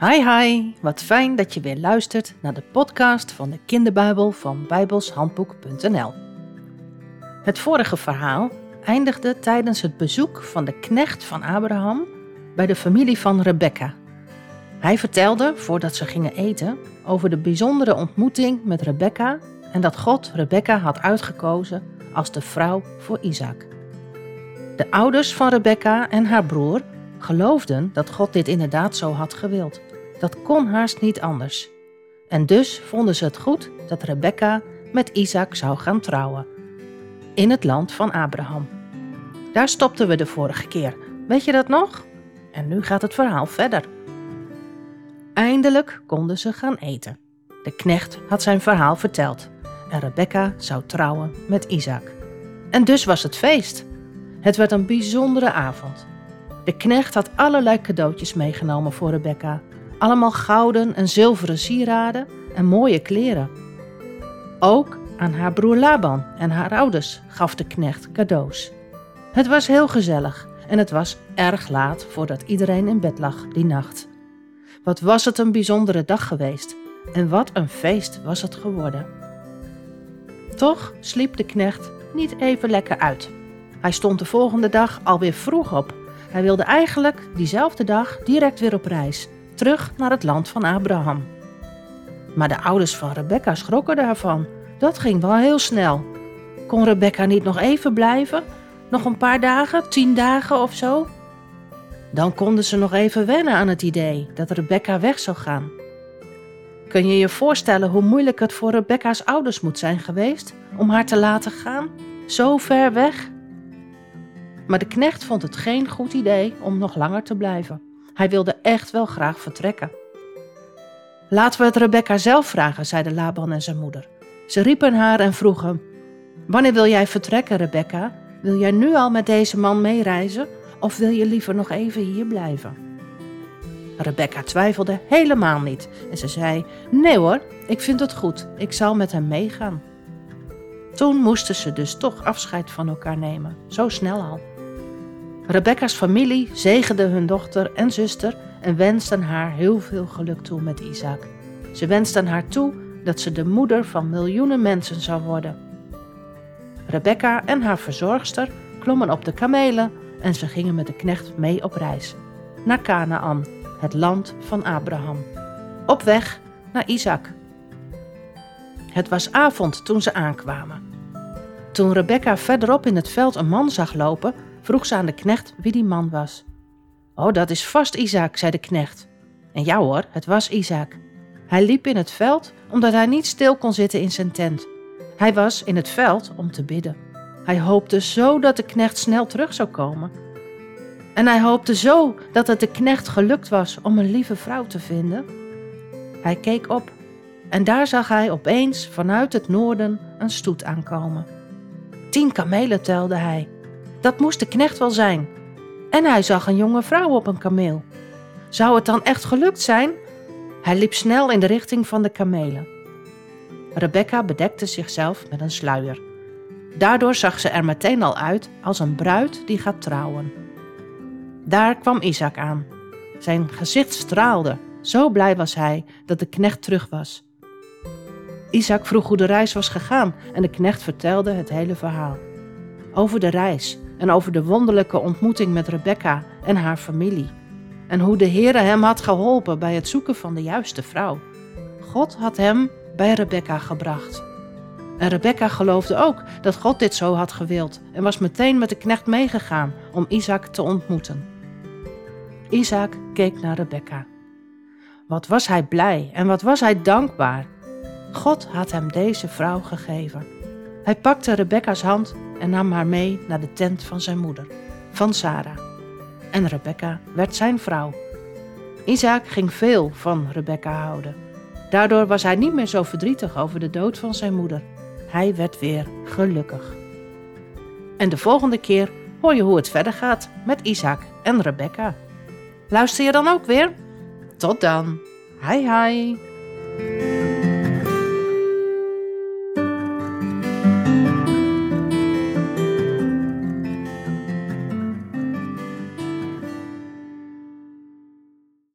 Hi hi, wat fijn dat je weer luistert naar de podcast van de kinderbijbel van bijbelshandboek.nl. Het vorige verhaal eindigde tijdens het bezoek van de knecht van Abraham bij de familie van Rebecca. Hij vertelde, voordat ze gingen eten, over de bijzondere ontmoeting met Rebecca en dat God Rebecca had uitgekozen als de vrouw voor Isaac. De ouders van Rebecca en haar broer geloofden dat God dit inderdaad zo had gewild. Dat kon haast niet anders. En dus vonden ze het goed dat Rebecca met Isaac zou gaan trouwen. In het land van Abraham. Daar stopten we de vorige keer. Weet je dat nog? En nu gaat het verhaal verder. Eindelijk konden ze gaan eten. De knecht had zijn verhaal verteld en Rebecca zou trouwen met Isaac. En dus was het feest. Het werd een bijzondere avond. De knecht had allerlei cadeautjes meegenomen voor Rebecca. Allemaal gouden en zilveren sieraden en mooie kleren. Ook aan haar broer Laban en haar ouders gaf de knecht cadeaus. Het was heel gezellig en het was erg laat voordat iedereen in bed lag die nacht. Wat was het een bijzondere dag geweest en wat een feest was het geworden. Toch sliep de knecht niet even lekker uit. Hij stond de volgende dag alweer vroeg op. Hij wilde eigenlijk diezelfde dag direct weer op reis, terug naar het land van Abraham. Maar de ouders van Rebecca schrokken daarvan. Dat ging wel heel snel. Kon Rebecca niet nog even blijven? Nog een paar dagen, tien dagen of zo? Dan konden ze nog even wennen aan het idee dat Rebecca weg zou gaan. Kun je je voorstellen hoe moeilijk het voor Rebecca's ouders moet zijn geweest om haar te laten gaan? Zo ver weg? Maar de knecht vond het geen goed idee om nog langer te blijven. Hij wilde echt wel graag vertrekken. Laten we het Rebecca zelf vragen, zeiden Laban en zijn moeder. Ze riepen haar en vroegen: Wanneer wil jij vertrekken, Rebecca? Wil jij nu al met deze man meereizen of wil je liever nog even hier blijven? Rebecca twijfelde helemaal niet en ze zei: Nee hoor, ik vind het goed, ik zal met hem meegaan. Toen moesten ze dus toch afscheid van elkaar nemen, zo snel al. Rebecca's familie zegende hun dochter en zuster en wensten haar heel veel geluk toe met Isaac. Ze wensten haar toe dat ze de moeder van miljoenen mensen zou worden. Rebecca en haar verzorgster klommen op de kamelen en ze gingen met de knecht mee op reis naar Canaan, het land van Abraham, op weg naar Isaac. Het was avond toen ze aankwamen. Toen Rebecca verderop in het veld een man zag lopen, vroeg ze aan de knecht wie die man was. Oh, dat is vast Isaac, zei de knecht. En ja hoor, het was Isaac. Hij liep in het veld omdat hij niet stil kon zitten in zijn tent. Hij was in het veld om te bidden. Hij hoopte zo dat de knecht snel terug zou komen. En hij hoopte zo dat het de knecht gelukt was om een lieve vrouw te vinden. Hij keek op en daar zag hij opeens vanuit het noorden een stoet aankomen. Tien kamelen telde hij. Dat moest de knecht wel zijn. En hij zag een jonge vrouw op een kameel. Zou het dan echt gelukt zijn? Hij liep snel in de richting van de kamelen. Rebecca bedekte zichzelf met een sluier. Daardoor zag ze er meteen al uit als een bruid die gaat trouwen. Daar kwam Isaac aan. Zijn gezicht straalde. Zo blij was hij dat de knecht terug was. Isaac vroeg hoe de reis was gegaan en de knecht vertelde het hele verhaal. Over de reis en over de wonderlijke ontmoeting met Rebecca en haar familie. En hoe de Heere hem had geholpen bij het zoeken van de juiste vrouw. God had hem bij Rebecca gebracht. En Rebecca geloofde ook dat God dit zo had gewild en was meteen met de knecht meegegaan om Isaac te ontmoeten. Isaac keek naar Rebecca. Wat was hij blij en wat was hij dankbaar. God had hem deze vrouw gegeven. Hij pakte Rebecca's hand en nam haar mee naar de tent van zijn moeder, van Sarah. En Rebecca werd zijn vrouw. Isaac ging veel van Rebecca houden. Daardoor was hij niet meer zo verdrietig over de dood van zijn moeder. Hij werd weer gelukkig. En de volgende keer hoor je hoe het verder gaat met Isaac en Rebecca. Luister je dan ook weer? Tot dan. Hi hi.